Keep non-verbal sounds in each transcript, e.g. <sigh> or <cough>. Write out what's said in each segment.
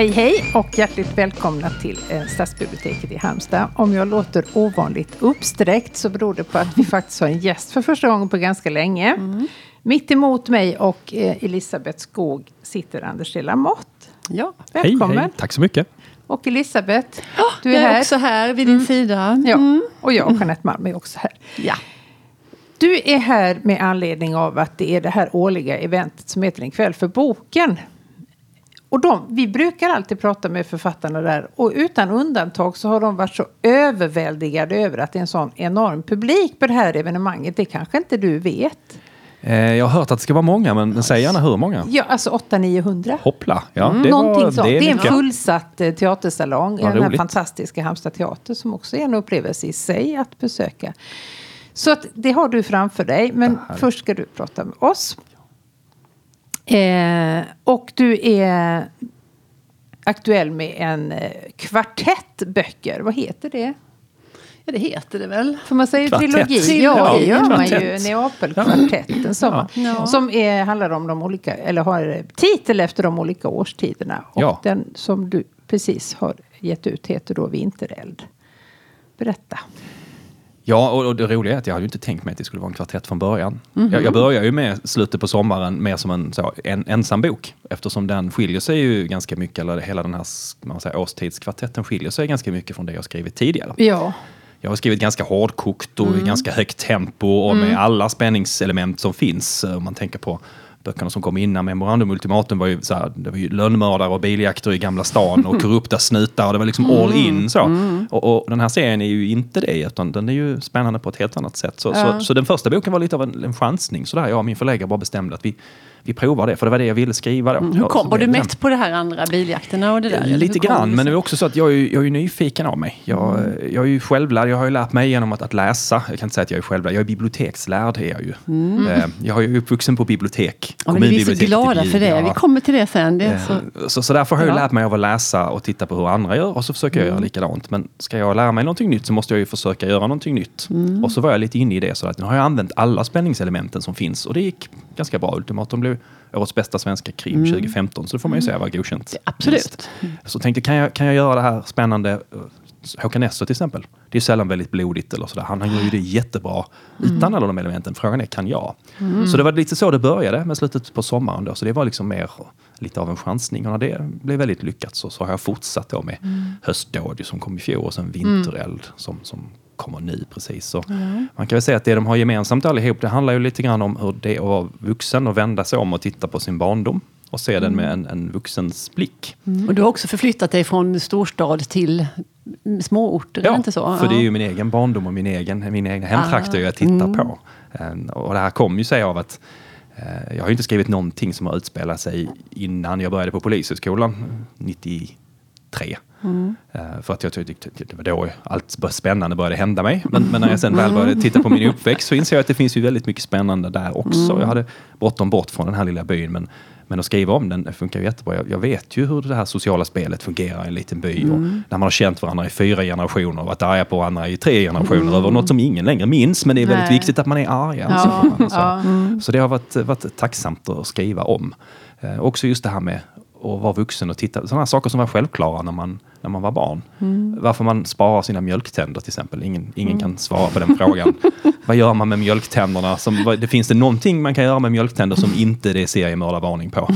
Hej hej och hjärtligt välkomna till eh, Stadsbiblioteket i Halmstad. Om jag låter ovanligt uppsträckt så beror det på att vi <laughs> faktiskt har en gäst för första gången på ganska länge. Mm. Mitt emot mig och eh, Elisabeth Skog sitter Anders de Lamotte. Ja. Välkommen. Hej, hej. Tack så mycket. Och Elisabeth, oh, du är, jag är också här vid din mm. sida. Ja, mm. och jag, Jeanette Malm, är också här. Ja. Du är här med anledning av att det är det här årliga eventet som heter En kväll för boken. Och de, vi brukar alltid prata med författarna där och utan undantag så har de varit så överväldigade över att det är en sån enorm publik på det här evenemanget. Det kanske inte du vet? Eh, jag har hört att det ska vara många, men säg gärna hur många. Ja, alltså 800-900. Hoppla! Ja, mm, det, var, det, är det är en fullsatt eh, teatersalong i den här fantastiska Halmstad teater som också är en upplevelse i sig att besöka. Så att det har du framför dig, men först ska du prata med oss. Eh, och du är aktuell med en eh, kvartett böcker. Vad heter det? Ja, det heter det väl. För man säger Kvartett. trilogi. Ja, det gör man ju. Neapelkvartetten som, ja. som är, handlar om de olika, eller har titel efter de olika årstiderna. Och ja. den som du precis har gett ut heter då Vintereld. Berätta. Ja, och, det roliga är att jag hade ju inte tänkt mig att det skulle vara en kvartett från början. Mm -hmm. jag, jag började ju med slutet på sommaren mer som en, så, en ensam bok. Eftersom den skiljer sig ju ganska mycket, eller hela den här man säger, årstidskvartetten skiljer sig ganska mycket från det jag skrivit tidigare. Ja. Jag har skrivit ganska hårdkokt och mm. ganska högt tempo och med mm. alla spänningselement som finns. Eh, om man tänker på böckerna som kom innan Memorandum Ultimatum var ju, så här, det var ju lönnmördare och biljakter i Gamla stan och <laughs> korrupta snutar. Och det var liksom mm. all in. Så. Mm. Och, och, den här serien är ju inte det, utan den är ju spännande på ett helt annat sätt. Så, ja. så, så, den första boken var lite av en, en chansning. Så där, jag och min förläggare bara bestämde att vi, vi provar det, för det var det jag ville skriva. Då. Mm. Hur kom, var du mätt på det här andra biljakterna och det där? Lite grann, men det är också så att jag är, jag är nyfiken av mig. Jag, mm. jag är ju självlärd, jag har ju lärt mig genom att, att läsa. Jag kan inte säga att jag är självlärd, jag är bibliotekslärd är jag ju. Mm. Eh, jag har ju uppvuxen på bibliotek. Ja, men vi är så glada för det, vi kommer till det sen. Det så. Eh, så, så därför har jag ja. lärt mig av att läsa och titta på hur andra gör och så försöker jag göra mm. likadant. Men ska jag lära mig någonting nytt så måste jag ju försöka göra någonting nytt. Mm. Och så var jag lite inne i det, så att nu har jag använt alla spänningselementen som finns och det gick ganska bra. Ultimatum blev årets bästa svenska krim mm. 2015. Så det får man ju säga var godkänt. Absolut. Så tänkte, kan jag, kan jag göra det här spännande? Eh, Håkan Nesser till exempel. Det är sällan väldigt blodigt eller sådär. Han, gör ju det jättebra mm. utan alla de elementen. Frågan är, kan jag? Mm. Så det var lite så det började med slutet på sommaren då. Så det var liksom mer lite av en chansning. Och när det blev väldigt lyckat så, så har jag fortsatt då med mm. Höstdåd som kom i fjol och sen Vintereld som, som kommer nu precis. Så mm. Man kan väl säga att det de har gemensamt allihop, det handlar ju lite grann om hur det är att vara vuxen och vända sig om och titta på sin barndom och se mm. den med en, en vuxens blick. Mm. Och du har också förflyttat dig från storstad till småorter, ja, inte så? för det är ju min egen barndom och min egen, mina egna hemtrakter ah. jag tittar mm. på. Ehm, och det här kommer ju sig av att eh, jag har inte skrivit någonting som har utspelat sig innan jag började på Polishögskolan 93. Mm. För att jag tyckte det var då allt spännande började hända mig. Men, men, när jag sen väl började titta på min uppväxt så inser jag att det finns ju väldigt mycket spännande där också. Mm. Jag hade bråttom bort från den här lilla byn men, men att skriva om den funkar jättebra. Jag, jag vet ju hur det här sociala spelet fungerar i en liten by. Mm. Och när man har känt varandra i fyra generationer och varit arga på varandra i tre generationer mm. över något som ingen längre minns. Men det är väldigt Nej. viktigt att man är arga. Ja. Så, ja. Mm. så det har varit, varit tacksamt att skriva om. Eh, också just det här med och vara vuxen och titta. Sådana saker som var självklara när man när man var barn. Mm. Varför man sparar sina mjölktänder till exempel. Ingen, ingen mm. kan svara på den frågan. <laughs> Vad gör man med mjölktänderna? Som, det finns det någonting man kan göra med mjölktänder som <laughs> inte det är seriemördarvarning på?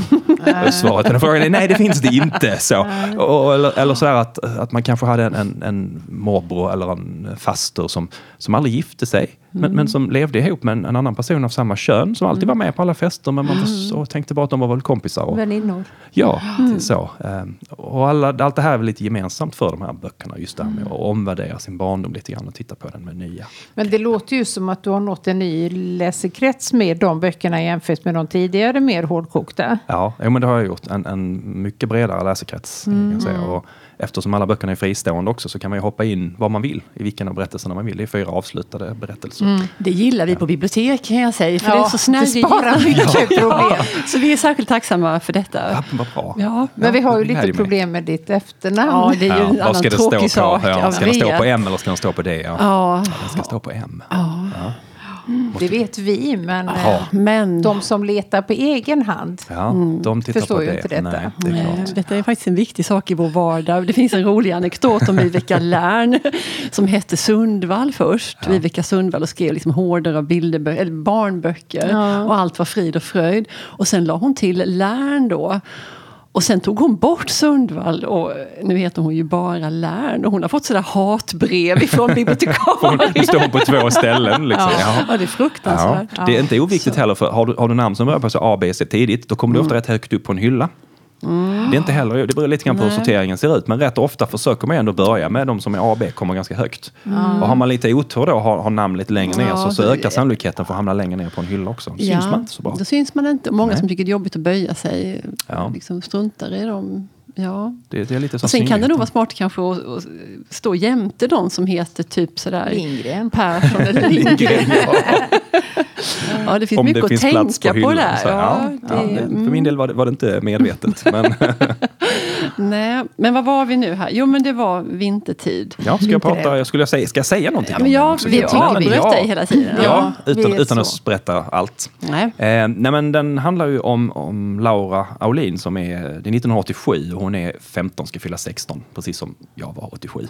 Svaret på den frågan är nej, det finns det inte. Så. Och, eller, eller så att, att man kanske hade en, en, en morbror eller en faster som, som aldrig gifte sig. Men, men mm. som levde ihop med en, en, annan person av samma kön som alltid mm. var med på alla fester men man mm. tänkte bara att de var väl kompisar. Och, Väninnor. Ja, mm. så. Um, och alla, allt det här är väl lite gemensamt för de här böckerna. Just det här med att omvärdera sin barndom lite grann och titta på den med nya. Men det låter ju som att du har nått en ny läsekrets med de böckerna jämfört med de tidigare mer hårdkokta. Ja, men det har jag gjort. En, en mycket bredare läsekrets. Mm. Kan jag säga. Och, eftersom alla böckerna är fristående också så kan man ju hoppa in var man vill i vilken av berättelserna man vill. Det är fyra avslutade berättelser. Mm. Det gillar vi på bibliotek kan jag säga, för ja, det är så snällt. Det sparar mycket problem. Så vi är särskilt tacksamma för detta. Ja, vad bra. Ja, men vi har ju lite problem med ditt efternamn. Ja, det är ju en annan tråkig sak. Ja, ska det stå på M eller ska den stå på D? Ja, ja. Den ska stå på M. Ja. Det vet vi, men eh, Men de som letar på egen hand. Ja, de tittar Förstår på ju det. inte detta. Nej, det är Nej, klart. Detta är faktiskt en viktig sak i vår vardag. Det finns en rolig anekdot om Viveka Lärn <laughs> som hette Sundvall först. Viveka Sundvall och skrev liksom horder av bilderbö- eller barnböcker. Ja. Och allt var frid och fröjd. Och sen la hon till Lärn då. Och sen tog hon bort Sundvall och nu heter hon ju bara Lärn. Och hon har fått sådär hatbrev ifrån <laughs> bibliotekarien. Nu står hon på två ställen. Liksom. Ja, Ja. ja, det är Ja, fruktansvärt. det är inte oviktigt heller, för har du, har du namn som börjar på så A, B, C tidigt, då kommer du ofta rätt högt upp på en hylla. Det är inte heller, det beror lite grann på hur Nej. sorteringen ser ut, men rätt ofta försöker man ändå börja med de som är A och B, kommer ganska högt. Och har man lite otur då, och har, har namn lite längre ner, Ja, så, så så- ökar sannolikheten för att hamna längre ner på en hylla också. Syns man inte så bra. Då syns man inte. Många Nej. som tycker det är jobbigt att böja sig Ja. liksom struntar i dem. Ja. Det, det är lite som Och sen kan det nog vara smart kanske att, att stå jämte de som heter typ sådär Lindgren. Persson eller <laughs> Lindgren. <laughs> ja, det finns Om mycket det att finns tänka plats på på, hyllan. där. Så, Ja, ja, det, ja, det, för mm, min del var det, var det inte medvetet. Men <laughs> nej. men vad var vi nu här? Jo, men det var vintertid. ja, ska jag prata, jag skulle säga, ska jag säga någonting Ja, om men det jag, också? vi avbröt ja. dig hela tiden. Ja, Ja, utan, utan att berätta allt. Nej. Eh, nej men den handlar ju om, om Laura Aulin som är, det är 1987 och hon är 15, ska fylla 16, precis som jag var 87.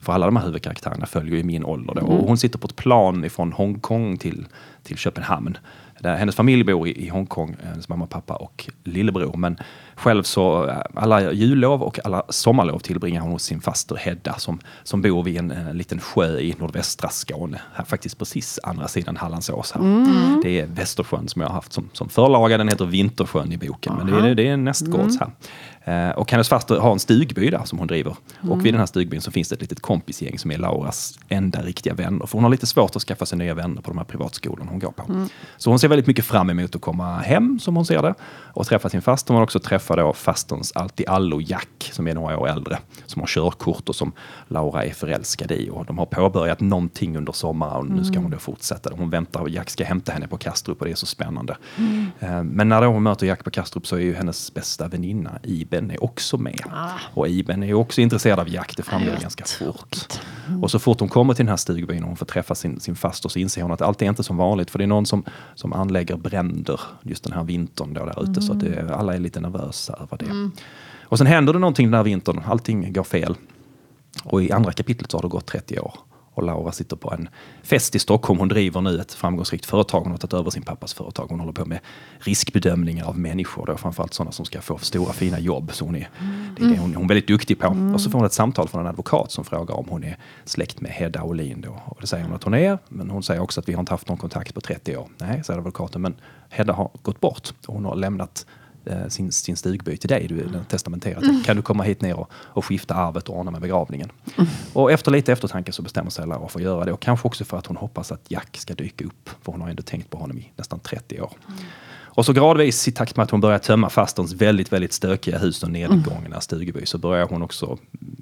För alla de här huvudkaraktärerna följer ju min ålder då. Och hon sitter på ett plan ifrån Hongkong till, till Köpenhamn. Där hennes familj bor i, i Hongkong, hennes mamma, pappa och lillebror. Men själv så, eh, alla jullov och alla sommarlov tillbringar hon hos sin faster Hedda som, som bor vid en, en liten sjö i nordvästra Skåne. Här faktiskt precis andra sidan Hallandsås. Här. Det är Västersjön som jag har haft som, som förlaga. Den heter Vintersjön i boken, men det är, det är nästgårds här. Eh, och hennes faster har en stugby där som hon driver. Och vid den här stugbyn så finns det ett litet kompisgäng som är Lauras enda riktiga vänner. För hon har lite svårt att skaffa sig nya vänner på de här privatskolorna hon går på. Så hon ser väldigt mycket fram emot att komma hem, som hon ser det, och träffa sin faster, men också träffa då fasterns allt-i-allo Jack, som är några år äldre, som har körkort och som Laura är förälskad i. Och de har påbörjat någonting under sommaren och nu ska hon då fortsätta. Hon väntar och Jack ska hämta henne på Kastrup och det är så spännande. Eh, Men när hon möter Jack på Kastrup så är ju hennes bästa väninna Iben är också med. Och Iben är också intresserad av Jack, det framgår ganska fort. Och så fort hon kommer till den här stugbyn och hon får träffa sin, sin faster så inser hon att allt är inte som vanligt. För det är någon som, som anlägger bränder just den här vintern då där ute. Så att det, alla är lite nervösa över det. Och sen händer det någonting den här vintern. Allting går fel. Och i andra kapitlet så har det gått 30 år. Och Laura sitter på en fest i Stockholm. Hon driver nu ett framgångsrikt företag. Hon har tagit över sin pappas företag. Hon håller på med riskbedömningar av människor. Då, framförallt sådana som ska få stora fina jobb. Så hon är, det är det hon, hon är väldigt duktig på. Och så får hon ett samtal från en advokat som frågar om hon är släkt med Hedda Olin. Då. Och det säger hon att hon är. Men hon säger också att vi har inte haft någon kontakt på 30 år. Nej, säger advokaten. Men Hedda har gått bort. Och hon har lämnat sin, sin stugby till dig, du är den testamenterat. Kan du komma hit ner och, och skifta arvet och ordna med begravningen? Och efter lite eftertanke så bestämmer sig Laura för att göra det. Och kanske också för att hon hoppas att Jack ska dyka upp. För hon har ändå tänkt på honom i nästan 30 år. Och så gradvis i takt med att hon börjar tömma fasterns väldigt, väldigt stökiga hus och nedgångna stugby så börjar hon också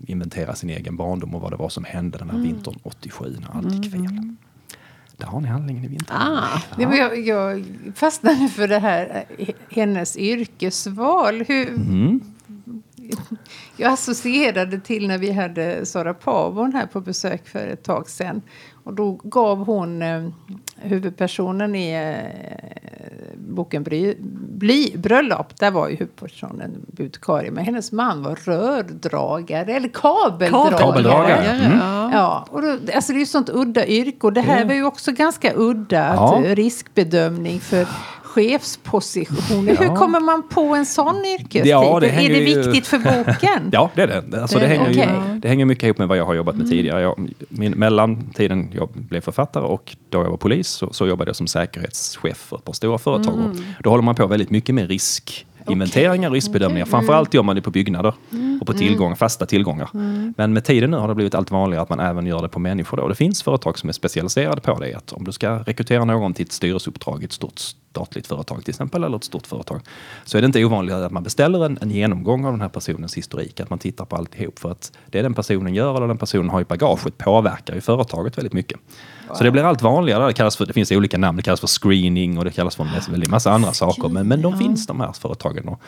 inventera sin egen barndom och vad det var som hände den här vintern 87 när allt gick fel. Där har ni handlingen i vintern. Ah, Nej, men jag, jag fastnade för det här, eh, hennes yrkesval. Hur, Mm. Jag associerade till när vi hade Sara Pavon här på besök för ett tag sedan. Och då gav hon eh, huvudpersonen i eh, boken Bry, Bly, Bröllop. Där var ju huvudpersonen bibliotekarie. Men hennes man var rördragare eller kabeldragare. Kabeldragare. Mm. Ja. Och då, alltså det är ju sånt udda yrke. Och det här var ju också ganska udda. Ja. Att, riskbedömning för chefspositioner. Hur kommer man på en sån yrkestitel? Ja, det är det ju- viktigt för boken? <laughs> Ja, det är det. Alltså, det, Det- hänger okej. ju, det hänger mycket ihop med vad jag har jobbat med tidigare. Jag, min, mellan tiden jag blev författare och då jag var polis så, så jobbade jag som säkerhetschef för ett par stora företag. Och då håller man på väldigt mycket med riskinventeringar och riskbedömningar. Framförallt gör man det på byggnader och på tillgång, fasta tillgångar. Men med tiden nu har det blivit allt vanligare att man även gör det på människor. Då. Det finns företag som är specialiserade på det. Att om du ska rekrytera någon till ett styrelseuppdrag i ett stort statligt företag till exempel, eller ett stort företag, så är det inte ovanligt att man beställer en, en genomgång av den här personens historik, att man tittar på alltihop. För att det den personen gör eller den personen har i bagaget påverkar ju företaget väldigt mycket. Så det blir allt vanligare. Det, kallas för, det finns olika namn. Det kallas för screening och det kallas för en väldigt massa andra saker. Men, men de finns de här företagen. Och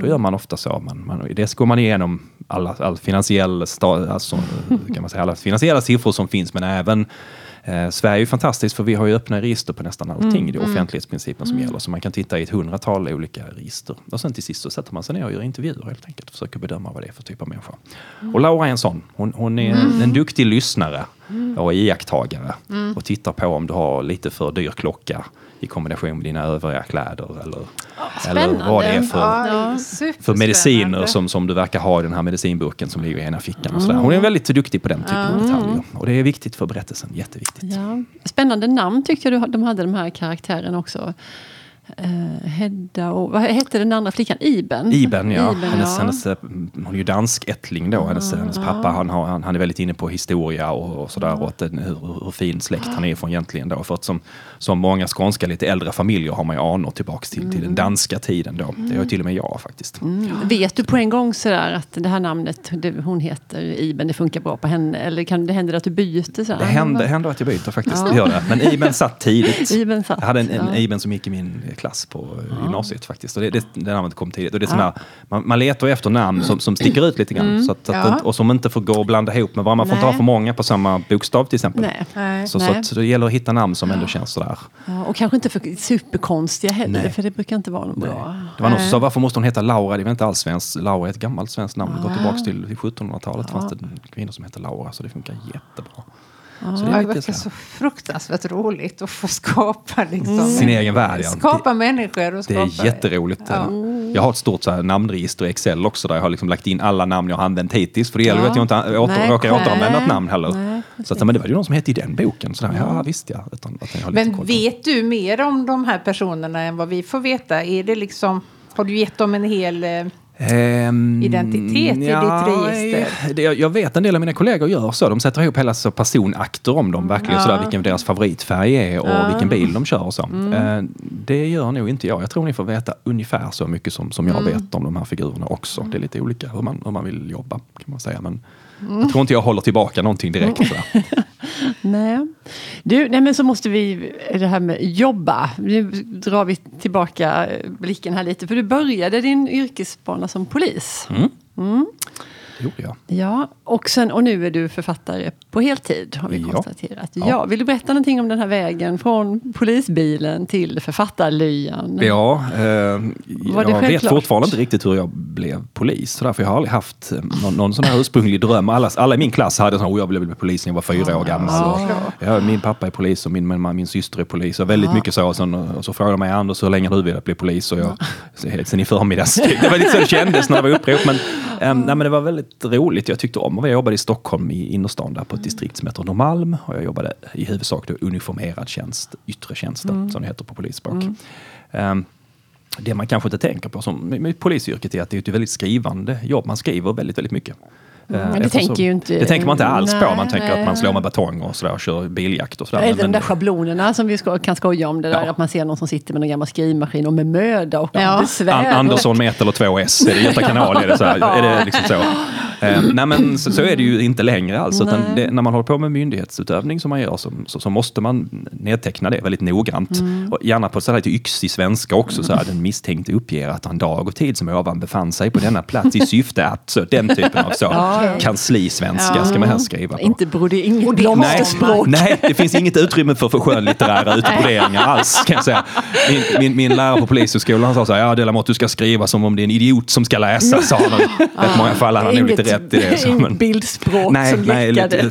Då gör man ofta så. Man, man, dels går man igenom alla, all finansiell, alltså, kan man säga, alla finansiella siffror som finns men även Eh, Sverige är fantastiskt för vi har ju öppna register på nästan allting. Mm, Det är offentlighetsprincipen som gäller. Så man kan titta i ett hundratal olika register. Och sen till sist så sätter man sig ner och gör intervjuer helt enkelt. Och försöker bedöma vad det är för typ av människa. Och Laura är en sån. Hon, hon är en, en duktig lyssnare och iakttagare. Och tittar på om du har lite för dyr klocka i kombination med dina övriga kläder. Eller, eller vad det är för, Ja, för mediciner som, som du verkar ha i den här medicinburken som ligger i ena fickan. Och sådär. Hon är väldigt duktig på den typen av detaljer. Och det är viktigt för berättelsen. Jätteviktigt. Ja. Spännande namn tyckte jag du- de hade, de här karaktärerna också. Eh, Hedda och vad hette den andra flickan? Iben? Iben, ja. Iben, hennes, ja. hennes, eh, hon är ju danskättling då. Hennes, hennes pappa han, har, han, han är väldigt inne på historia och, och sådär. Och att, hur, hur fin släkt han är från egentligen då. För att som, som många skånska lite äldre familjer har man ju anor tillbaks till, till den danska tiden då. Det har till och med jag faktiskt. Mm. Vet du på en gång sådär att det här namnet, det, hon heter Iben, det funkar bra på henne? Eller kan det hända att du byter? Sådär? Det händer, händer att jag byter faktiskt. Det gör det. Men Iben satt tidigt. <laughs> Iben satt, jag hade en, en ja. Iben som gick i min klass på gymnasiet faktiskt. Och det, det, det namnet kom tidigt. Och det är såna, man, man letar efter namn som, som sticker ut lite grann. Så att, att, Ja. och som inte får gå och blanda ihop med varandra. Man får inte Nej. ha för många på samma bokstav till exempel. Nej. Nej. Så, att, så det gäller att hitta namn som ändå känns sådär. Ja, och kanske inte för superkonstiga heller, Nej. för det brukar inte vara något bra. Det var någon som sa, varför måste hon heta Laura? Det väl inte alls svenskt. Laura är ett gammalt svenskt namn. Det går tillbaka till, till 1700-talet. fanns det kvinnor som hette Laura. Så det funkar jättebra. Så det Ja, är det lite verkar så så fruktansvärt roligt att få skapa liksom, Sin egen värld, ja. Skapa människor och Det skapa... är jätteroligt. Jag har ett stort så här, namnregister i Excel också där jag har liksom lagt in alla namn jag har använt hittills. För det gäller ju Ja. att jag inte åter, Nej, råkar nej. återanvända ett namn heller. Nej, så att, men det var ju någon som hette i den boken. Så där, ja visst ja. Utan att jag har lite Men vet du mer om de här personerna än vad vi får veta? Är det liksom, har du gett dem en hel... eh, Ehm, Identitet i ditt register? Det, jag, vet en del av mina kollegor gör så. De sätter ihop hela så personakter om dem. Verkligen Ja. sådär vilken deras favoritfärg är och vilken bil de kör och så. Mm. Eh, det gör nog inte jag. Jag tror ni får veta ungefär så mycket som, som jag Mm. vet om de här figurerna också. Det är lite olika hur man, hur man vill jobba kan man säga. Men Mm. jag tror inte jag håller tillbaka någonting direkt. Sådär. <laughs> Nej. Du, nej men så måste vi, det här med jobba. Nu drar vi tillbaka blicken här lite. För du började din yrkesbana som polis. Det gjorde jag. Ja, och, sen, och nu är du författare på heltid har vi Ja. konstaterat. Ja. Ja. vill du berätta någonting om den här vägen från polisbilen till författarlyan? Ja, eh, jag vet fortfarande inte riktigt hur jag blev polis. Så därför jag har aldrig haft eh, någon, någon sån här ursprunglig dröm. Alla, alla i min klass hade sån här, "Oh, jag ville bli polis när jag var fyra år gammal. Ja. Ja, min pappa är polis och min, min, min syster är polis. Och väldigt mycket så. Och, sen, och så frågade de mig, Anders, hur länge har du velat bli polis? Och jag, sen i förmiddags. <laughs> Det var lite så det kändes när det var upprop. Men, ehm, nej, men det var väldigt roligt. Jag tyckte om och Jag jobbade i Stockholm i innerstan där på ett distrikt som heter Norrmalm. Och jag jobbade i huvudsak då uniformerad tjänst, yttre tjänst då, som det heter på polisspråk. Ehm, det man kanske inte tänker på som, med polisyrket är att det är ett väldigt skrivande jobb. Man skriver väldigt, väldigt mycket. Men det tänker ju inte- Det tänker man inte alls på. Nej, Man tänker att man slår med batong och sådär och kör biljakt och sådär. Eller de där schablonerna som vi kan skoja om. Det där Ja. att man ser någon som sitter med en gammal skrivmaskin och med möda och Ja. besvär. An Andersson med ett eller två S. Är det Göta <laughs> kanal? Är det, så här, är det liksom så? Eh, nej men så, så är det ju inte längre alls. Det, när man håller på med myndighetsutövning som man gör så, så, så måste man nedteckna det väldigt noggrant. Mm. Och gärna på så här lite yxig svenska också. Så här, den misstänkte uppger att han dag och tid som ovan befann sig på denna plats i syfte att. Så den typen av så. Ja. Kanslisvenska ska man här skriva på. Inte Och det- Nej, nej, det finns inget utrymme för, för skönlitterära utbroderingar alls. Kan jag säga. Min, min, min lärare på polishögskolan han sa så här, ja Delamotte du ska skriva som om det är en idiot som ska läsa, sa han. Rätt många fall hade han nog lite rätt i det. Så, men, bildspråk nej, som nej, lite,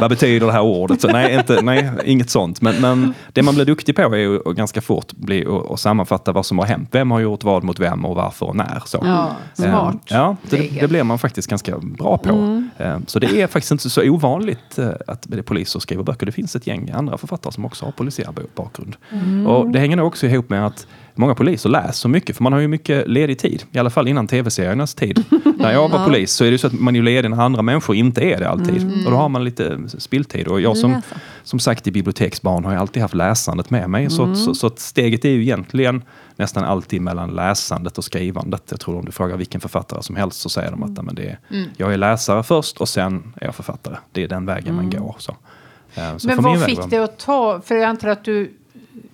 vad betyder det här ordet? Så, nej, inte, nej, inget sånt. Men, men det man blir duktig på är att ganska fort bli och, och sammanfatta vad som har hänt. Vem har gjort vad mot vem och varför och när. Så. Ja, smart. Eh, Ja, det, det blir man faktiskt ganska bra på. Mm. Eh, Så det är faktiskt inte så ovanligt eh, att poliser skriver böcker. Det finns ett gäng andra författare som också har polisiär bakgrund. Mm. Och det hänger nog också ihop med att många poliser läser mycket, för man har ju mycket ledig tid. I alla fall innan tv-seriernas tid. <laughs> När jag var polis så är det så att man är ledig när andra människor inte är det alltid. Och då har man lite spilltid. Och jag som, som sagt i biblioteksbarn har jag alltid haft läsandet med mig. Så, så, så att steget är ju egentligen nästan alltid mellan läsandet och skrivandet. Jag tror om du frågar vilken författare som helst så säger de att men det är, jag är läsare först och sen är jag författare. Det är den vägen man går. Så. Eh, så Men vad fick var- det att ta? För jag antar att du,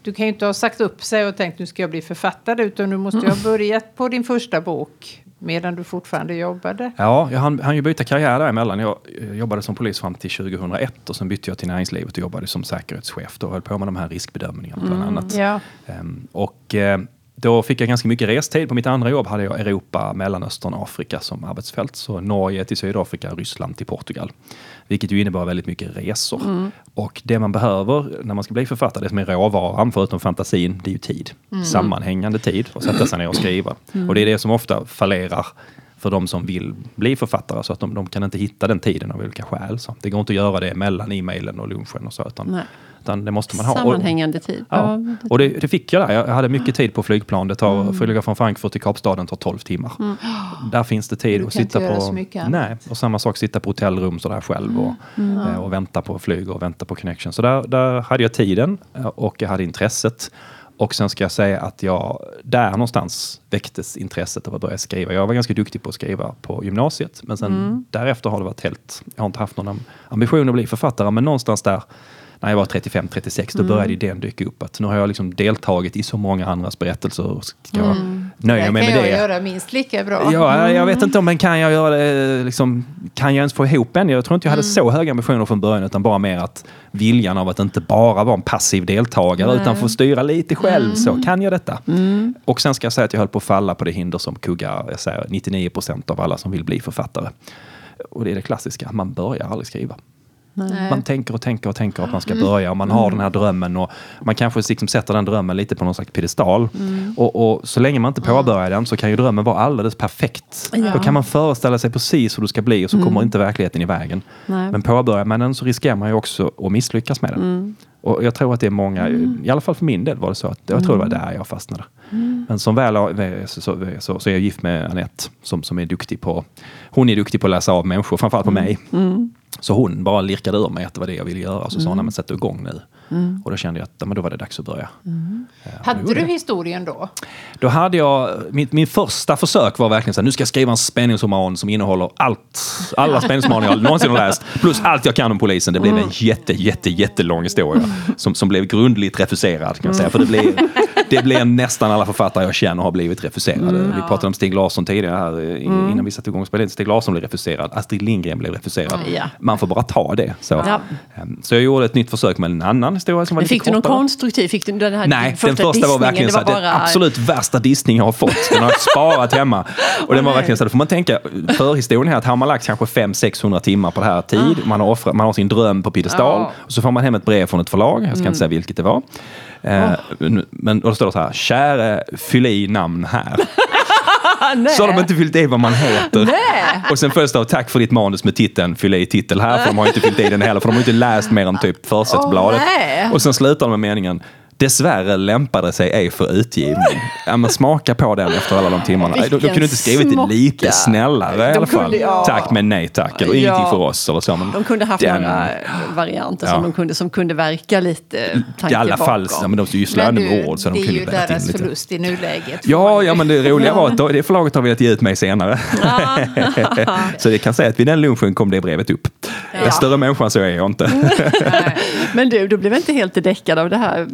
du kan ju inte ha sagt upp sig och tänkt nu ska jag bli författare utan du måste ju ha börjat på din första bok medan du fortfarande jobbade? Ja, jag hann, hann ju byta karriär däremellan. Jag eh, jobbade som polis fram till 2001 och sen bytte jag till näringslivet och jobbade som säkerhetschef. Då och höll på med de här riskbedömningarna bland annat. Ja. Ehm, och eh, då fick jag ganska mycket restid. På mitt andra jobb hade jag Europa, Mellanöstern, Afrika som arbetsfält. Så Norge till Sydafrika, Ryssland till Portugal. Vilket ju innebar väldigt mycket resor. Och det man behöver när man ska bli författare, det som är råvaran förutom fantasin, det är ju tid. Sammanhängande tid att sätta sig ner och skriva. Och det är det som ofta fallerar för de som vill bli författare. Så att de, de kan inte hitta den tiden av olika skäl. Så det går inte att göra det mellan e-mailen och lunchen och så. Utan, Nej. Utan det måste man ha. Sammanhängande tid. Ja, och det, det fick jag där. Jag hade mycket tid på flygplan. Det tar, Flyga från Frankfurt till Kapstaden tar 12 timmar. Där finns det tid Du att sitta på... nej, och samma sak sitta på hotellrum sådär själv och, eh, och vänta på flyg och vänta på connection. Så där, där hade jag tiden eh, och jag hade intresset. Och sen ska jag säga att jag, där någonstans väcktes intresset av att börja skriva. Jag var ganska duktig på att skriva på gymnasiet, men sen därefter har det varit helt, jag har inte haft någon am- ambition att bli författare, men någonstans där när jag var 35-36, då började idén dyka upp. Att nu har jag liksom deltagit i så många andras berättelser. Och ska jag nöja det mig kan med jag det? göra minst lika bra. Ja, jag vet inte om men kan jag göra det, liksom, kan jag ens få ihop en? Jag tror inte jag hade så höga ambitioner från början, utan bara mer att viljan av att inte bara vara en passiv deltagare, utan få styra lite själv. Så kan jag detta? Och sen ska jag säga att jag höll på att falla på det hinder som kuggar jag säger, 99 procent av alla som vill bli författare. Och det är det klassiska, man börjar aldrig skriva. Nej. Man tänker och tänker och tänker att man ska börja och man har den här drömmen och man kanske liksom sätter den drömmen lite på någon slags piedestal. Och, och så länge man inte påbörjar den så kan ju drömmen vara alldeles perfekt. Då kan man föreställa sig precis hur det ska bli och så kommer inte verkligheten i vägen. Nej. Men påbörjar man den så riskerar man ju också att misslyckas med den. Och jag tror att det är många, i alla fall för min del var det så att jag tror det var där jag fastnade. Men som väl har- så, så, så, är jag gift med Anette som, som är duktig på, hon är duktig på att läsa av människor, framförallt på mig. Så hon bara lirkade ur mig att det var det jag ville göra. Så sa hon, "Nej, men sätt igång nu. Och då kände jag att men då var det dags att börja. Ja, och Hade du historien då? Då hade jag, min, min första försök var verkligen så här, nu ska jag skriva en spänningsroman som innehåller allt, alla spänningsromaner jag någonsin har läst, plus allt jag kan om polisen. Det blev en jätte, jätte, jättelång historia som, som blev grundligt refuserad kan jag säga. För det blev, det blev nästan alla författare jag känner har blivit refuserade. Vi pratade om Stig Larsson tidigare här eh, innan vi satte igång spelet. Stig Larsson blev refuserad, Astrid Lindgren blev refuserad. Ja. Man får bara ta det. Så. Ja. Ehm, så jag gjorde ett nytt försök med en annan historia som var Men lite fick du någon kortare. konstruktiv? Fick du den här Nej, första den första var verkligen så här, bara... den absolut värsta dissning jag har fått. Den har jag sparat hemma. Och den var verkligen så här, då får man tänka, förhistorien här, att har man lagt kanske 500-600 timmar på det här tid, man har, offrat, man har sin dröm på piedestal, och så får man hem ett brev från ett förlag, jag ska inte säga vilket det var. Eh, Men då står det så här, käre, fyll i namn här. <laughs> Nej. Så har de inte fyllt i vad man heter. Och sen följs det av tack för ditt manus med titeln, fyll i titel här, för de har inte fyllt i den heller, för de har inte läst mer än typ försättsbladet. Nej. och sen slutar de med meningen, Dessvärre lämpade sig ej för utgivning. Ja, men smaka på den efter alla de timmarna. De, de Vilken kunde inte skrivit det lite snällare i De alla fall. kunde- ja. Tack men nej tack. Eller Ja. ingenting för oss. Eller så. Men De kunde haft den- några varianter som, de kunde, som kunde verka lite I alla fall, ja, men de sysslar Men ändå med ord. Så det de är kunde ju vält in deras lite. förlust i nuläget. Ja, ja, men det roliga var att <laughs> det förlaget har velat ge ut mig senare. <laughs> så det kan säga att vid den lunchen kom det brevet upp. En större människa än så är jag inte. <laughs> Men du, du blev inte helt däckad av det här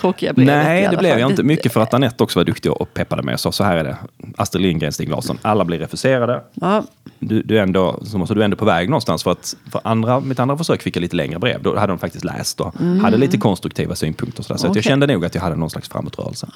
tråkiga brevet? Nej, det blev jag inte. Mycket för att Anette också var duktig och peppade mig och sa så här är det. Astrid Lindgren, Stig Larsson. Alla blir refuserade. Ja, Du, du, är ändå, så måste du ändå på väg någonstans. För att för andra, mitt andra försök fick jag lite längre brev. Då hade de faktiskt läst och hade lite konstruktiva synpunkter. och Så, där. så att jag kände nog att jag hade någon slags framåtrörelse.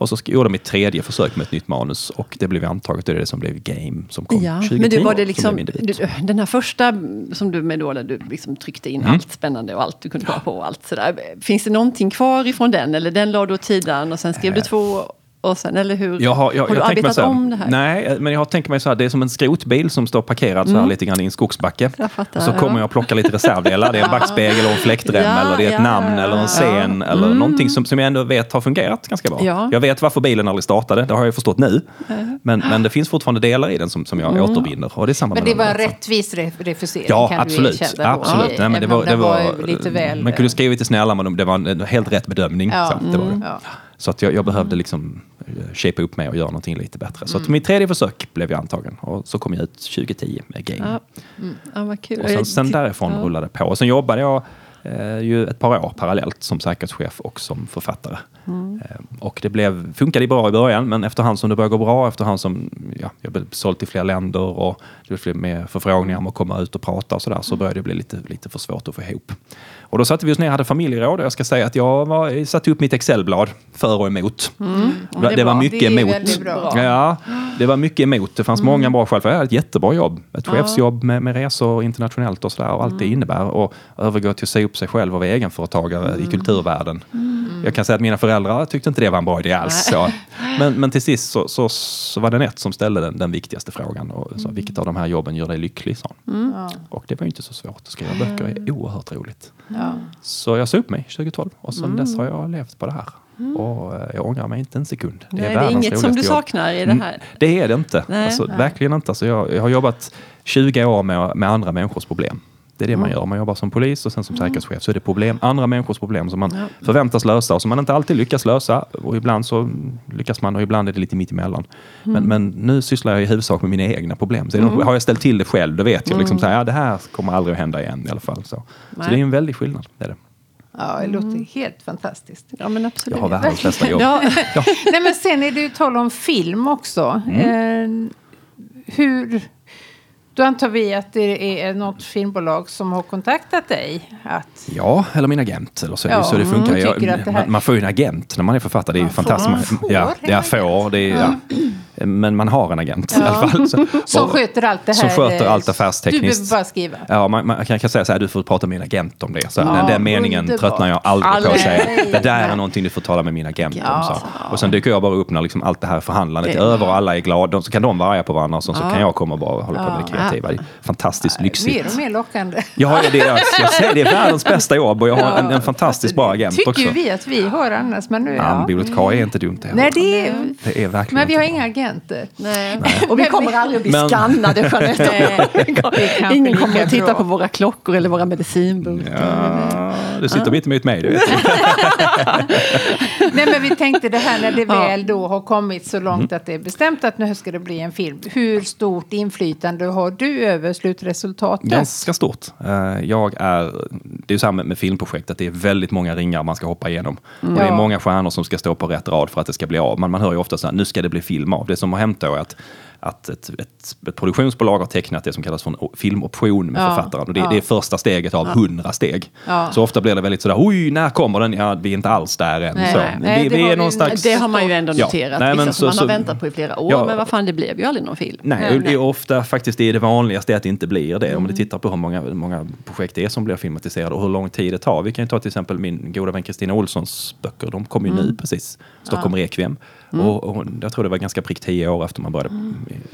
Och så gjorde jag mitt tredje försök med ett nytt manus. Och det blev antaget. Det är det som blev Game som kom ja. 2010. men du, var det som liksom, du, den här första som du med då, där du liksom tryckte in Mm. allt spännande och allt du kunde komma på och allt sådär. Finns det någonting kvar ifrån den? Eller den la du åt sidan och sen skrev du två och sen, eller hur? Jag har, jag, du jag tänker mig arbetat så här, om det här? Nej, men jag har tänkt mig så här, det är som en skrotbil som står parkerad så här lite grann i en skogsbacke. Mm. Jag fattar, och så kommer ja. jag och plockar lite reservdelar. Det är en backspegel och en fläktrem Ja, eller det är ett ja, namn eller en ja. scen eller någonting som, som jag ändå vet har fungerat ganska bra. Ja. Jag vet varför bilen aldrig startade, det har jag förstått nu. Men, men det finns fortfarande delar i den som, som jag återbinder. Och det är samma Men det var en rättvis re- refusering Ja, kan absolut. du erkänna absolut. Nej, men det var, det var, lite väl... man kunde skrivit det snälla, men det var en, helt rätt bedömning. Ja, Så, det var, det. Ja. så att jag, jag behövde liksom eh, shapea upp mig och göra någonting lite bättre. Så att Mm. mitt tredje försök blev jag antagen och så kom jag ut 2010 med Game. Ja, ja vad kul. Och sen, sen därifrån Ja. rullade det på. Och sen jobbade jag eh, ju ett par år parallellt som säkerhetschef och som författare. Eh, och det blev, funkade bra i början, men efterhand som det började gå bra, efterhand som ja, jag blev såld till fler länder och det blev mer förfrågningar om att komma ut och prata och sådär, så började det bli lite, lite för svårt att få ihop. Och då satte vi oss ner och hade familjeråd och jag ska säga att jag var, satte upp mitt Excelblad för och emot. Mm. Det, var- det var mycket Det emot. Ja, det var mycket emot. Det fanns Mm. många bra skäl. För jag hade ett jättebra jobb. Ett chefsjobb med, med resor internationellt och sådär. Och allt det Mm. innebär. Och övergå till att upp sig själv och vara egenföretagare Mm. i kulturvärlden. Jag kan säga att mina föräldrar tyckte inte det var en bra idé alls. Så. Men, men till sist så, så, så var det Nett som ställde den, den viktigaste frågan. Och sa, vilket av de här jobben gör dig lycklig? Hon. Mm. Och det var ju inte så svårt. Att skriva böcker är oerhört roligt. Ja. Så jag sa upp mig 2012 och Mm. sen dess har jag levt på det här. Och eh, jag ångrar mig inte en sekund. Nej, det är inget som du saknar i det Mm, här. Det är det inte. Nej. Alltså, Nej. Verkligen inte. Alltså, jag, jag har jobbat 20 år med, med andra människors problem. Det är det man Mm. gör. Man jobbar som polis och sen som säkerhetschef så är det problem, andra människors problem som man förväntas lösa och som man inte alltid lyckas lösa. Och ibland så lyckas man och ibland är det lite mitt emellan. Mm. Men, men nu sysslar jag i huvudsak med mina egna problem. Så det- har jag ställt till det själv, då vet jag liksom så här, ja, det här kommer aldrig att hända igen i alla fall. Så, så det är en väldig skillnad. Det är det. ja, det låter helt fantastiskt. Ja, men absolut. Jag har världens bästa jobb. <laughs> Ja, Nej, men sen är det ju tal om film också. Mm. Eh, hur... Då antar vi att det är något filmbolag som har kontaktat dig. Att, Ja, eller min agent. Eller så, Ja, så det mm, funkar. tycker Jag, det här- man, man får ju en agent när man är författare. Det är ju Man får- fantastiskt. man får ja, agent. får. Det är, ja. Men man har en agent i Ja. alla fall. Så, <laughs> som sköter allt det som här. sköter eh, allt Du affärstekniskt. behöver bara skriva. Ja, man, man kan, kan säga så här, du får prata med min agent om det. Så Ja, den, den meningen underbart. tröttnar jag aldrig på att Aldrig. säga. Det där är någonting du får tala med min agent Ja. om. Så. Och sen dyker jag bara upp när liksom allt det här förhandlandet är över och alla är glada. Så kan de vara arga på varandra och så, så Ja. kan jag komma och bara hålla på med det kreativa. Det är fantastiskt lyxigt. Mer och mer lockande. Ju det, jag, jag säger, det är världens bästa jobb och jag har en, en fantastiskt bra agent Tycker också. ju vi att vi har annars. Men nu, Ja, ja. bibliotekarie är inte dumt det heller. Nej, det är... Det är verkligen Men vi har inga bra. Agenter. nej. Och vi kommer aldrig att bli Men- skannade, Jeanette. <laughs> Ingen kommer att titta bra. på våra klockor eller våra medicinbultar. Ja, du sitter mitt emot mig, du vet. Nej, men vi tänkte det här när det <laughs> Ja. väl då har kommit så långt Mm. att det är bestämt att nu ska det bli en film. Hur stort inflytande har du över slutresultatet? Ganska stort. Eh, Jag är, det är ju så här med, med filmprojekt att det är väldigt många ringar man ska hoppa igenom. Och det är Ja. många stjärnor som ska stå på rätt rad för att det ska bli av. Men man hör ju ofta så här, nu ska det bli film av. Det som har hänt då är att att ett, ett, ett produktionsbolag har tecknat det som kallas för en filmoption med Ja, författaren. Och det, ja. det är första steget av hundra steg. Ja. Så ofta blir det väldigt sådär, oj, när kommer den? Ja, vi är inte alls där än. Nej, så. nej. Nej, det vi har är vi- någonstans... Det har man ju ändå Ja. noterat. Nej, men Vissa så- som man har så- väntat på i flera år. Ja. Men vad fan, det blev ju aldrig någon film. Nej, det är ofta faktiskt det, är det vanligaste att det inte blir det. Mm. Om du tittar på hur många, många projekt det är som blir filmatiserade och hur lång tid det tar. Vi kan ju ta till exempel min goda vän Kristina Olssons böcker. De kom ju Mm. nu precis. Stockholm Requiem. Och, och jag tror det var ganska prick tio år efter man började,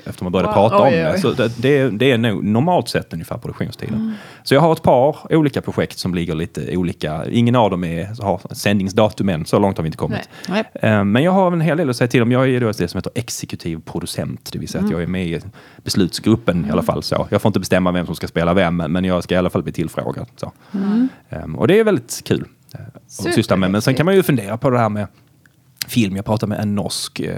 efter man började Wow. prata om Mm. Oj, det. Så det, det, är- det är nog normalt sett ungefär produktionstiden. Mm. Så jag har ett par olika projekt som ligger lite olika. Ingen av dem är, har sändningsdatum än. Så långt har vi inte kommit. Nej. Eh, Men jag har en hel del att säga till om. Jag är då det som heter exekutiv producent, det vill säga att jag är med i beslutsgruppen i alla fall. Så. Jag får inte bestämma vem som ska spela vem, men jag ska i alla fall bli tillfrågad. Så. Eh, Och det är väldigt kul eh, att syssla med. Men sen kan man ju fundera på det här med film. Jag pratade med en norsk eh,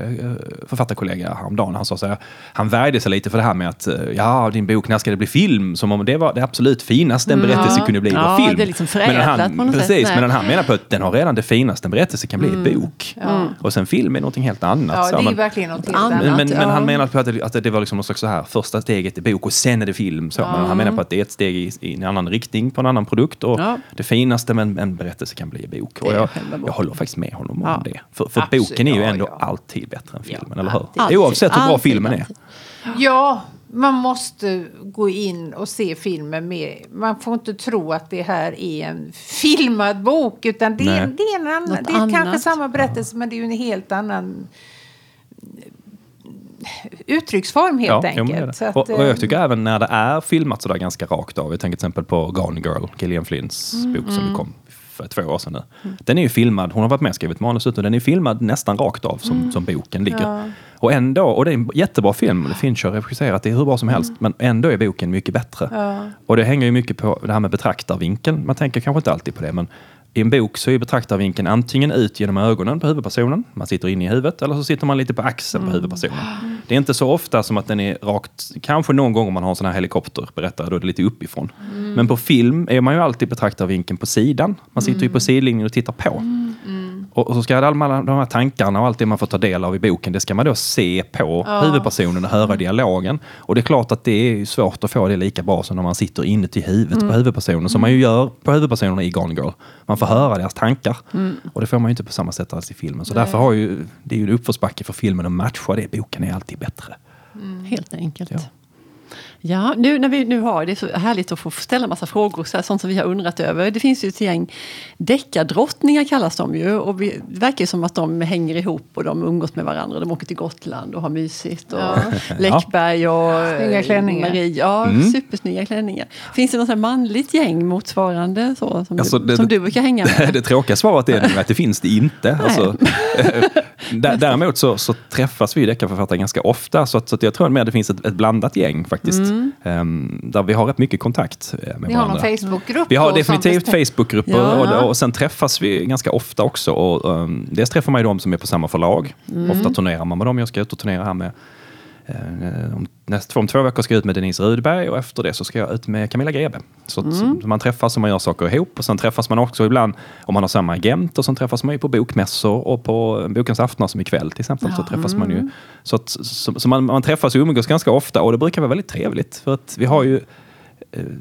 författarkollega häromdagen. Han sa så här, han värjde sig lite för det här med att eh, ja, din bok, när ska det bli film? Som om det var det absolut finaste en berättelse Ja. kunde bli, var Ja, film. det är liksom Men förädlat han, på något sätt. Precis, Nej. men han menar på att den har redan det finaste en berättelse kan bli i bok. Och sen film är någonting helt annat. Ja, det är men- verkligen något annat. men, men, men ja. han menar på att det, att det var liksom någon slags så här, första steget i bok och sen är det film. Så. Men han menar på att det är ett steg i, i en annan riktning på en annan produkt. Och Ja. det finaste med en, en berättelse kan bli i bok. Och är jag, jag håller faktiskt med honom om Ja. det. För, för Absolut, boken är ju ja, ändå ja. alltid bättre än filmen, Ja, eller hur? alltid. Oavsett hur bra alltid, filmen är. Ja, man måste gå in och se filmen med. Man får inte tro att det här är en filmad bok. Utan det är, det är en annan. Något det är kanske annat. samma berättelse men det är ju en helt annan uttrycksform helt jo, är enkelt. Så att, och, och jag tycker även när det är filmat sådär ganska rakt av. Jag tänker till exempel på Gone Girl, Gillian Flynns Mm, bok som kom för två år sedan nu. Den är ju filmad, hon har varit med och skrivit manuset och den är filmad nästan rakt av som, som boken ligger. Mm. Ja. Och ändå, och det är en jättebra film, Fincher har regisserat, det är hur bra som helst, men ändå är boken mycket bättre. Mm. Ja. Och det hänger ju mycket på det här med betraktarvinkeln. Man tänker kanske inte alltid på det, men I en bok så är betraktarvinkeln antingen ut genom ögonen på huvudpersonen, man sitter inne i huvudet, eller så sitter man lite på axeln på huvudpersonen. Det är inte så ofta som att den är rakt, kanske någon gång om man har en sån här helikopterberättare, då är det lite uppifrån. Men på film är man ju alltid betraktarvinkeln på sidan. Man sitter ju på sidlinjen och tittar på. Och, och så ska alla de här tankarna och allt det man får ta del av i boken, det ska man då se på huvudpersonen och höra dialogen. Och det är klart att det är svårt att få det lika bra som när man sitter inuti huvudet på huvudpersonen, som man ju gör på huvudpersonerna i Gone Girl. Man får höra deras tankar. Och det får man ju inte på samma sätt alls i filmen. Så därför har ju, det är ju en uppförsbacke för filmen att matcha det. Boken är alltid bättre. Helt enkelt. Ja. Ja, nu när vi nu har det är så härligt att få ställa massa frågor, så här, sånt som vi har undrat över. Det finns ju ett gäng deckardrottningar kallas de ju. Och vi, det verkar ju som att de hänger ihop och de umgås med varandra. De åker till Gotland och har mysigt. Och <laughs> Läckberg och Snygga klänningar. Marie. Ja, Mm. supersnygga klänningar. Finns det något manligt gäng motsvarande så, som, Alltså, du, det- som du brukar hänga med? <laughs> det tråkiga svaret är nog att det finns det inte. Alltså, <laughs> dä- däremot så, så träffas vi deckarförfattare ganska ofta. Så, att, så att jag tror mer det finns ett, ett blandat gäng faktiskt. Ehm, där vi har rätt mycket kontakt eh, med Ni har varandra. någon Facebookgrupp? Vi har definitivt? Facebookgrupper Ja. och, och sen träffas vi ganska ofta också. Och, um, dels träffar man ju de som är på samma förlag. Mm. Ofta turnerar man med dem. Jag ska ut och turnera här med eh, om, näst, om två veckor ska jag ut med Denise Rudberg och efter det så ska jag ut med Camilla Grebe. Så, Mm. man träffas och man gör saker ihop och sen träffas man också ibland om man har samma agent och sen träffas man ju på bokmässor och på Bokens aftnar som ikväll till exempel. Så träffas man Mm. ju. Så, att, så, så man, man träffas och umgås ganska ofta och det brukar vara väldigt trevligt för att vi har ju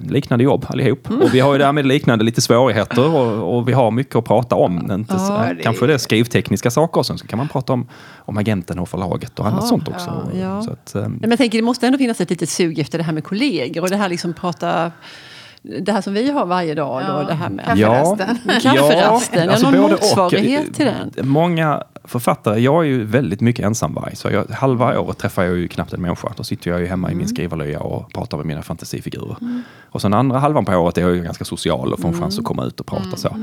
liknande jobb allihop. Och vi har ju därmed liknande lite svårigheter och, och vi har mycket att prata om. Inte så, Ja, det- Kanske det är skrivtekniska saker och sen så kan man prata om, om agenten och förlaget och annat Ja, sånt också. ja, ja. Så att, eh, Nej, men jag tänker, det måste ändå finnas ett litet sug efter det här med kollegor och det här liksom prata det här som vi har varje dag. Då, Ja, det här med kafferasten. kafferasten. Ja, alltså någon motsvarighet till den. Många författare, jag är ju väldigt mycket ensamvarg. Så jag, halva året träffar jag ju knappt en människa. Då sitter jag ju hemma i min skrivarlya och pratar med mina fantasifigurer. Och sen andra halvan på året är jag ju ganska social och får en chans att komma ut och prata så.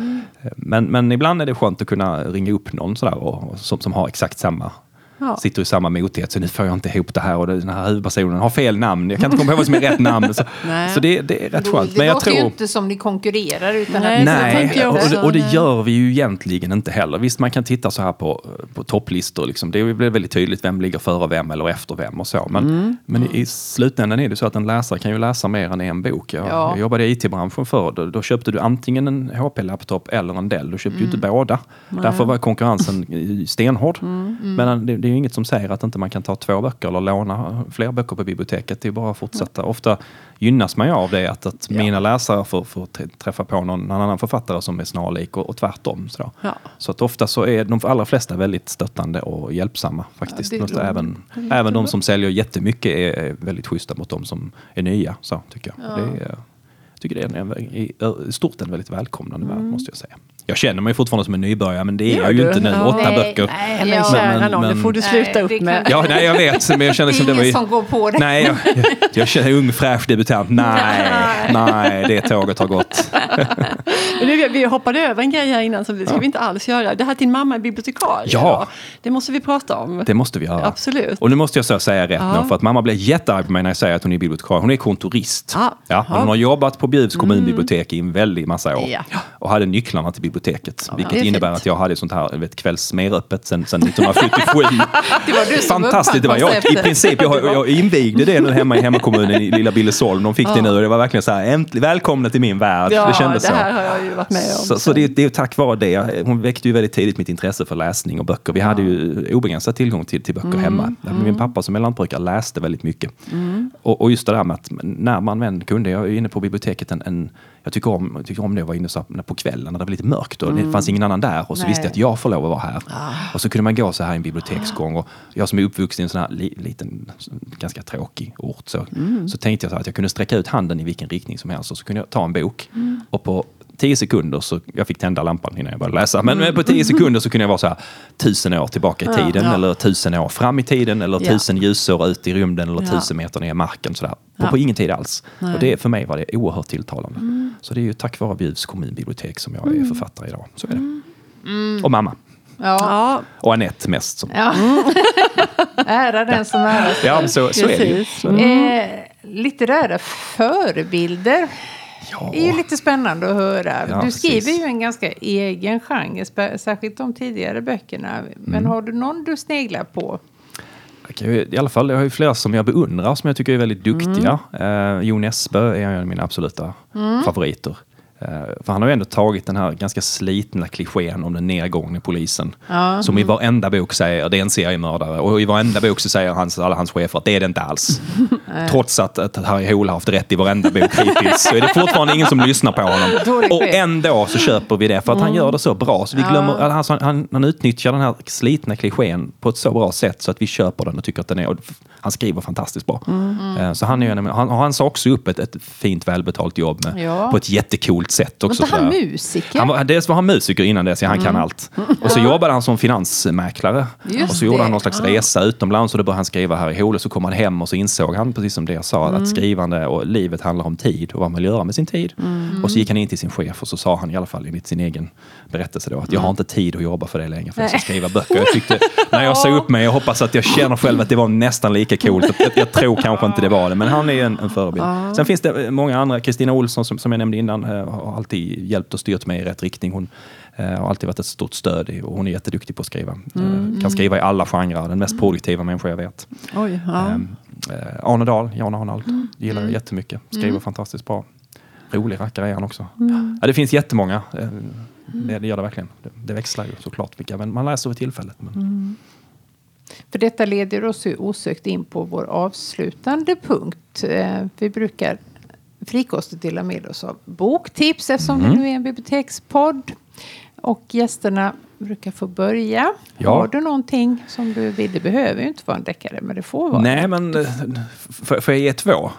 Men, men ibland är det skönt att kunna ringa upp någon sådär och, och, som, som har exakt samma Ja. Sitter i samma motighet, så nu får jag inte ihop det här och den här huvudpersonen har fel namn. Jag kan inte komma ihåg vad som är rätt namn. Så, <laughs> Nej. så det, det är rätt skönt. Det Men jag låter ju tror... inte som ni konkurrerar utan Nej, Nej, och, också. det, och det Nej. gör vi ju egentligen inte heller. Visst, man kan titta så här på, på topplistor. Liksom. Det blir väldigt tydligt vem ligger före vem eller efter vem och så. Men, Mm. men i, i slutändan är det så att en läsare kan ju läsa mer än en bok. Jag, Ja. jag jobbade i IT-branschen förr. Då, då köpte du antingen en HP-laptop eller en Dell. Du köpte ju inte båda. Därför var konkurrensen i- <laughs> stenhård. Men det, det är ju inget som säger att inte man kan ta två böcker eller låna fler böcker på biblioteket. Det är bara att fortsätta. Ofta gynnas man ju av det att, att mina läsare får, får träffa på någon, någon annan författare som är snarlik och, och tvärtom. Så, Ja. så att ofta så är de allra flesta väldigt stöttande och hjälpsamma faktiskt. Ja, bra. även, även de som säljer jättemycket är, är väldigt schyssta mot de som är nya. Så, tycker jag. Det är, jag tycker det är en, i i stort en väldigt välkomnande värld måste jag säga. Jag känner mig fortfarande som en nybörjare men det är jag ju inte nu. Ja. Åtta Nej, böcker. nej, Men ja. Men- nån, det men- får du sluta Nej, upp med. Ja, nej, jag vet. Men jag känner Det är som det var ingen ju... som går på det. Nej, jag, jag, jag känner ung fräsch debutant. Nej, nej, det tåget har gått. <laughs> Men nu, vi hoppade över en grej här innan, så det ska vi inte alls göra. Det här att din mamma är bibliotekarie. Ja. Det måste vi prata om. Det måste vi göra. Absolut. Och nu måste jag säga rätt Ja. nu, för att mamma blir jättearg på mig när jag säger att hon är bibliotekarie. Hon är kontorist. Ah. Ja, Ja. hon har jobbat på Bjuvs kommunbibliotek i en väldig massa år. Ja. Och hade nycklarna till biblioteket. vilket det är innebär fint. att jag hade sånt här vet, kvällsmeröppet sedan, sedan 1977. Det var du som Fantastiskt! Det var jag, I princip, jag, jag invigde det nu hemma i hemmakommunen i lilla Billesholm. De fick det nu och det var verkligen så här, äntligen, välkomna till min värld. Ja, det kändes det så. här har jag ju varit med om. Så, så det, det är tack vare det. Hon väckte ju väldigt tidigt mitt intresse för läsning och böcker. Vi hade ju obegränsad tillgång till, till böcker hemma. Min pappa som är lantbrukare läste väldigt mycket. Och, och just det där med att när man väl kunde, jag är inne på biblioteket en, en jag tycker om, jag tycker om det att vara inne så på kvällen när det var lite mörkt och det fanns ingen annan där och så Nej. visste jag att jag får lov att vara här. Och så kunde man gå så här i en biblioteksgång och jag som är uppvuxen i en sån här li, liten, ganska tråkig ort så, så tänkte jag så att jag kunde sträcka ut handen i vilken riktning som helst och så kunde jag ta en bok och på tio sekunder så, jag fick tända lampan innan jag började läsa, men men på tio sekunder så kunde jag vara så här tusen år tillbaka i tiden Ja. eller tusen år fram i tiden eller Ja. tusen ljusår ut i rymden eller Ja. tusen meter ner i marken. Sådär. På, Ja. på ingen tid alls. Nej. Och det, för mig var det oerhört tilltalande. Så det är ju tack vare Bjuvs kommunbibliotek som jag är författare idag. Så är det. Och mamma. Ja. Och Anette mest. Som, Ja. <laughs> Ära den som äras. ja, så, så är det ju. Så det. Eh, litterära förebilder. Ja. Det är ju lite spännande att höra. Ja, du skriver precis. ju en ganska egen genre, särskilt de tidigare böckerna. Men Mm. har du någon du sneglar på? I alla fall, jag har ju flera som jag beundrar som jag tycker är väldigt duktiga. Mm. Eh, Jon Esbø är en av mina absoluta favoriter. Eh, för han har ju ändå tagit den här ganska slitna klichén om den nedgångne polisen. Ja. Som i varenda bok säger det är en seriemördare. Och i varenda bok så säger hans, alla hans chefer att det är det inte alls. <laughs> Trots att, att Harry Hole har haft rätt i varenda bok hittills så är det fortfarande ingen som lyssnar på honom. <laughs> Och ändå så köper vi det för att han gör det så bra. Så vi glömmer, alltså, han, han utnyttjar den här slitna klichén på ett så bra sätt så att vi köper den och tycker att den är... Han skriver fantastiskt bra. Eh, Så han, är, han, han sa också upp ett, ett fint välbetalt jobb med, Ja. på ett jättecoolt sätt. Var Också, inte han sådär. musiker? Han var, dels var han musiker innan dess, ja, han kan allt. Och så jobbade han som finansmäklare. Just och så gjorde det. han någon slags resa utomlands och då började han skriva här i Hole. Så kom han hem och så insåg han, precis som det jag sa, att skrivande och livet handlar om tid och vad man vill göra med sin tid. Och så gick han in till sin chef och så sa han i alla fall enligt sin egen berättelse då att jag har inte tid att jobba för det längre för jag ska skriva böcker. Jag tyckte, när jag sa upp mig, jag hoppas att jag känner själv att det var nästan lika coolt. Jag, jag tror kanske inte det var det, men han är en, en förebild. Sen finns det många andra, Kristina Olsson som, som jag nämnde innan, eh, har alltid hjälpt och styrt mig i rätt riktning. Hon eh, har alltid varit ett stort stöd och hon är jätteduktig på att skriva. Eh, Kan skriva i alla genrer, den mest produktiva människa jag vet. Oj, ja. Ehm, eh, Arne Dahl, Jan Arnald, gillar jag jättemycket. Skriver fantastiskt bra. Rolig rackare är han också. Ja, det finns jättemånga. Eh, Det, det gör det verkligen. Det, det växlar ju såklart vilka men man läser vid tillfället. Men, För detta leder oss ju osökt in på vår avslutande punkt. Eh, Vi brukar frikostigt dela med oss av boktips eftersom Mm. det nu är en bibliotekspodd. Och gästerna brukar få börja. Ja. Har du någonting som du vill? Det behöver ju inte vara en deckare, men det får vara. Nej, men eh, får, får jag ge två?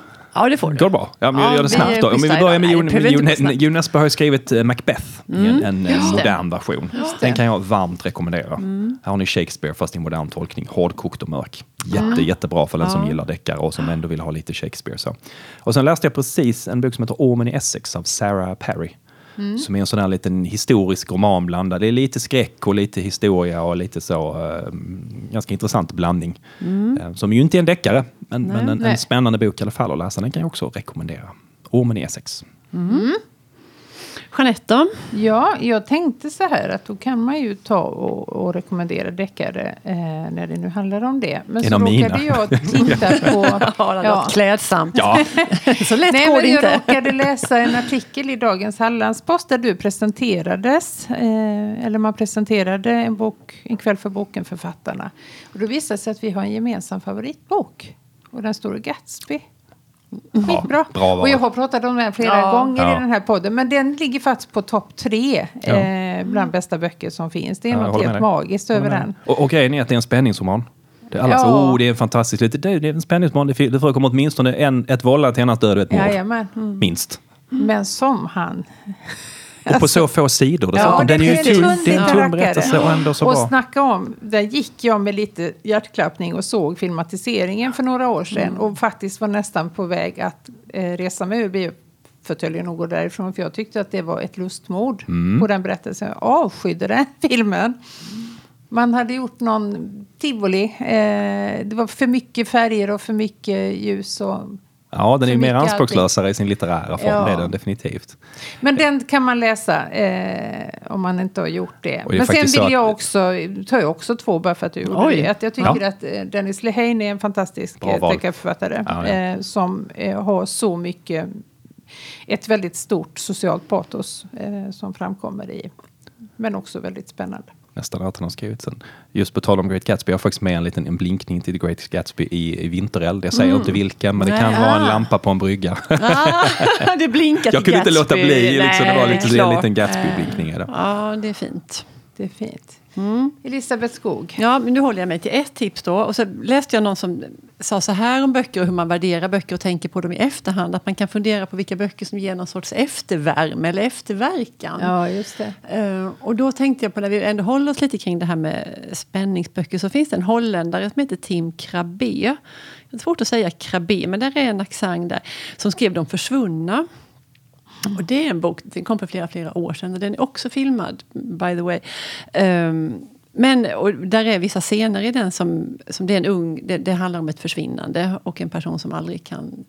Ja, det får du. Går det bra? Ja, men jag Ja, gör det snabbt då. Om vi börjar med. Jon, Esbø har ju skrivit eh, Macbeth i en, en eh, modern version. Den kan jag varmt rekommendera. Här har ni Shakespeare fast i modern tolkning. Hårdkokt och mörk. Jätte, Jättebra för den som gillar deckare och som ändå vill ha lite Shakespeare. Så. Och sen läste jag precis en bok som heter Ormen i Essex av Sarah Perry. Som är en sån här liten historisk roman blandad. Det är lite skräck och lite historia och lite så eh, ganska intressant blandning. Eh, som ju inte är en deckare, men, men en, Nej. en spännande bok i alla fall att läsa. Den kan jag också rekommendera. Ormen i Essex. Jeanette då? Ja, jag tänkte så här att då kan man ju ta och, och rekommendera deckare eh, när det nu handlar om det. Men En så av mina. råkade jag <laughs> titta på... Ja, klädsamt. <laughs> Ja, Så lätt Nej, går det jag inte. råkade läsa en artikel i dagens Hallandspost där du presenterades. Eh, eller man presenterade en bok, en kväll för boken-författarna. Och då visade sig att vi har en gemensam favoritbok. Och den står Gatsby. Skitbra. bra och jag har pratat om den flera Ja. gånger Ja. i den här podden. Men den ligger faktiskt på topp tre Ja. eh, bland bästa böcker som finns. Det är något helt magiskt över den. Och, och grejen är att det är en spänningsroman. Det är alla Ja. så, oh, det är en fantastisk... Det, det, det är en spänningsroman. Det, det förekommer åtminstone en, ett vållande till annans död och ett mord. Mm. Minst. Men som han Och på så få sidor. Ja, Ja, den är ju det tunn, det är en tunn berättelse och ändå så och bra. snacka om, där gick jag med lite hjärtklappning och såg filmatiseringen för några år sedan Mm. och faktiskt var nästan på väg att eh, resa mig ur biofåtöljen och gå därifrån för jag tyckte att det var ett lustmord Mm. på den berättelsen. Jag avskydde den <laughs> filmen. Man hade gjort någon tivoli. Eh, det var för mycket färger och för mycket ljus. Och, Ja, den är mer anspråkslösare i sin litterära form. Ja. Det är den definitivt. Men den kan man läsa eh, om man inte har gjort det. Det Men sen vill jag också, tar jag också två bara för att du gjorde Oj. det. Att jag tycker Ja. att eh, Dennis Lehane är en fantastisk eh, deckarförfattare. Ja, ja. Eh, som eh, har så mycket, ett väldigt stort socialt patos eh, som framkommer i. Men också väldigt spännande. Nästan allt han har skrivit sen. Just på tal om Great Gatsby, jag har faktiskt med en liten en blinkning till The Great Gatsby i, i Vintereld. Jag säger inte vilken, men det kan Nej. vara en Ah. lampa på en brygga. Ah, <laughs> det blinkar till jag kunde inte låta Gatsby. bli, liksom, det var Nej, lite, en liten Gatsby-blinkning. i det. Ja, det är fint. Det är fint. Mm. Elisabeth Skog. Ja, men nu håller jag mig till ett tips då. Och så läste jag någon som sa så här om böcker och hur man värderar böcker och tänker på dem i efterhand. Att man kan fundera på vilka böcker som ger någon sorts eftervärme eller efterverkan. Ja, just det. Eh, och då tänkte jag på, när vi ändå håller oss lite kring det här med spänningsböcker, så finns det en holländare som heter Tim Krabbe. Det är svårt att säga Krabbe, men där är en accent där. Som skrev De försvunna. Och det är en bok, den kom för flera, flera år sedan och den är också filmad, by the way. Ehm, men och där är vissa scener i den som, som det är en ung, det, det handlar om ett försvinnande och en person som aldrig kan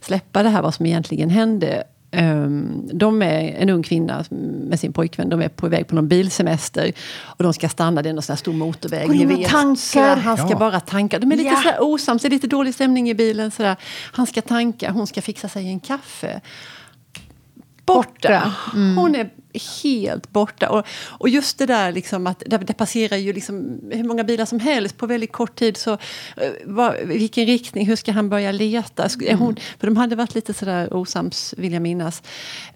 släppa det här vad som egentligen hände. Um, de är en ung kvinna med sin pojkvän. De är på väg på någon bilsemester. Och de ska stanna, det är någon sån här stor motorväg. Går ni tankar? han ska Ja. bara tanka. De är lite Ja. så här osams, det är lite dålig stämning i bilen. Så där. Han ska tanka, hon ska fixa sig en kaffe. Borta. Borta. Hon är helt borta. Och, och just det där liksom att det, det passerar ju liksom hur många bilar som helst på väldigt kort tid. Så, eh, vad, vilken riktning, hur ska han börja leta? Är hon, för de hade varit lite sådär osams, vill jag minnas.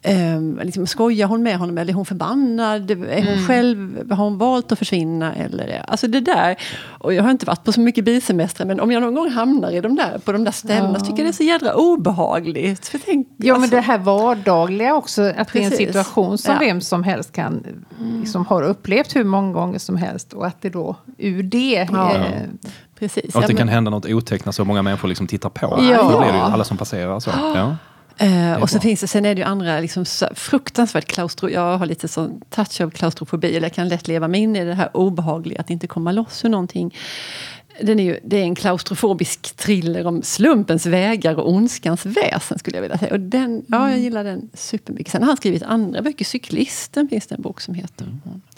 Um, liksom, skojar hon med honom eller är hon förbannad? Är hon själv, har hon valt att försvinna? Eller, alltså det där. Och jag har inte varit på så mycket bilsemestrar men om jag någon gång hamnar i de där, på de där ställena så tycker jag det är så jädra obehagligt. För tänk, Ja, men alltså- det här vardagliga också, att det är en Precis. situation som Ja. Vem som helst kan, liksom har upplevt hur många gånger som helst och att det då ur det... Ja. Eh, Precis. Och att det kan hända något otäckt när så många människor liksom tittar på. Ja. Då blir det ju alla som passerar så. Ja. Eh, och så bra. finns det, sen är det ju andra liksom, så fruktansvärt klaustro... Jag har lite sån touch av klaustrofobi. Eller jag kan lätt leva mig in i det här obehagliga att inte komma loss ur någonting. Den är ju, det är en klaustrofobisk thriller om slumpens vägar och ondskans väsen skulle jag vilja säga. Och den, ja, jag gillar den supermycket. Sen har han skrivit andra böcker. Cyklisten finns det en bok som heter.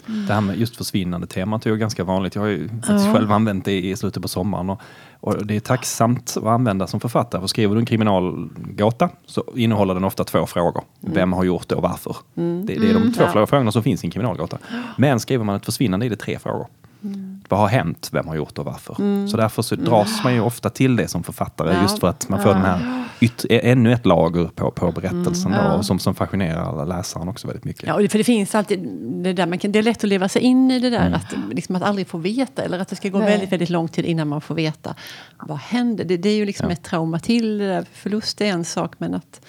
Det här med just försvinnande temat är ju ganska vanligt. Jag har ju faktiskt själv använt det i slutet på sommaren. Och, och det är tacksamt att använda som författare. För skriver du en kriminalgåta så innehåller den ofta två frågor. Vem har gjort det och varför? Det, det är de två Ja. frågorna som finns i en kriminalgåta. Men skriver man ett försvinnande är det tre frågor. Vad har hänt? Vem har gjort och varför? Så därför så dras man ju ofta till det som författare Ja. just för att man får den här yt- ännu ett lager på, på berättelsen då, Ja. och som, som fascinerar läsaren också väldigt mycket. Ja, för det finns alltid det där, man kan, det är lätt att leva sig in i det där att, liksom, att aldrig få veta eller att det ska gå Nej. väldigt, väldigt lång tid innan man får veta vad händer. Det, det är ju liksom ett trauma till det där. Förlust är en sak men att,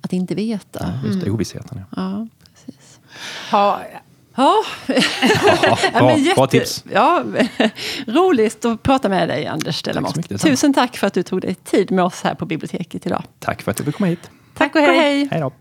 att inte veta. Just det, ovissheten. Ja. Ja, precis. ha, Ja, Ja, <laughs> Ja, men jätte- bra tips. Ja, <laughs> roligt att prata med dig Anders detsamma. Tusen tack för att du tog dig tid med oss här på biblioteket idag. Tack för att du fick komma hit. Tack och hej. Hej då.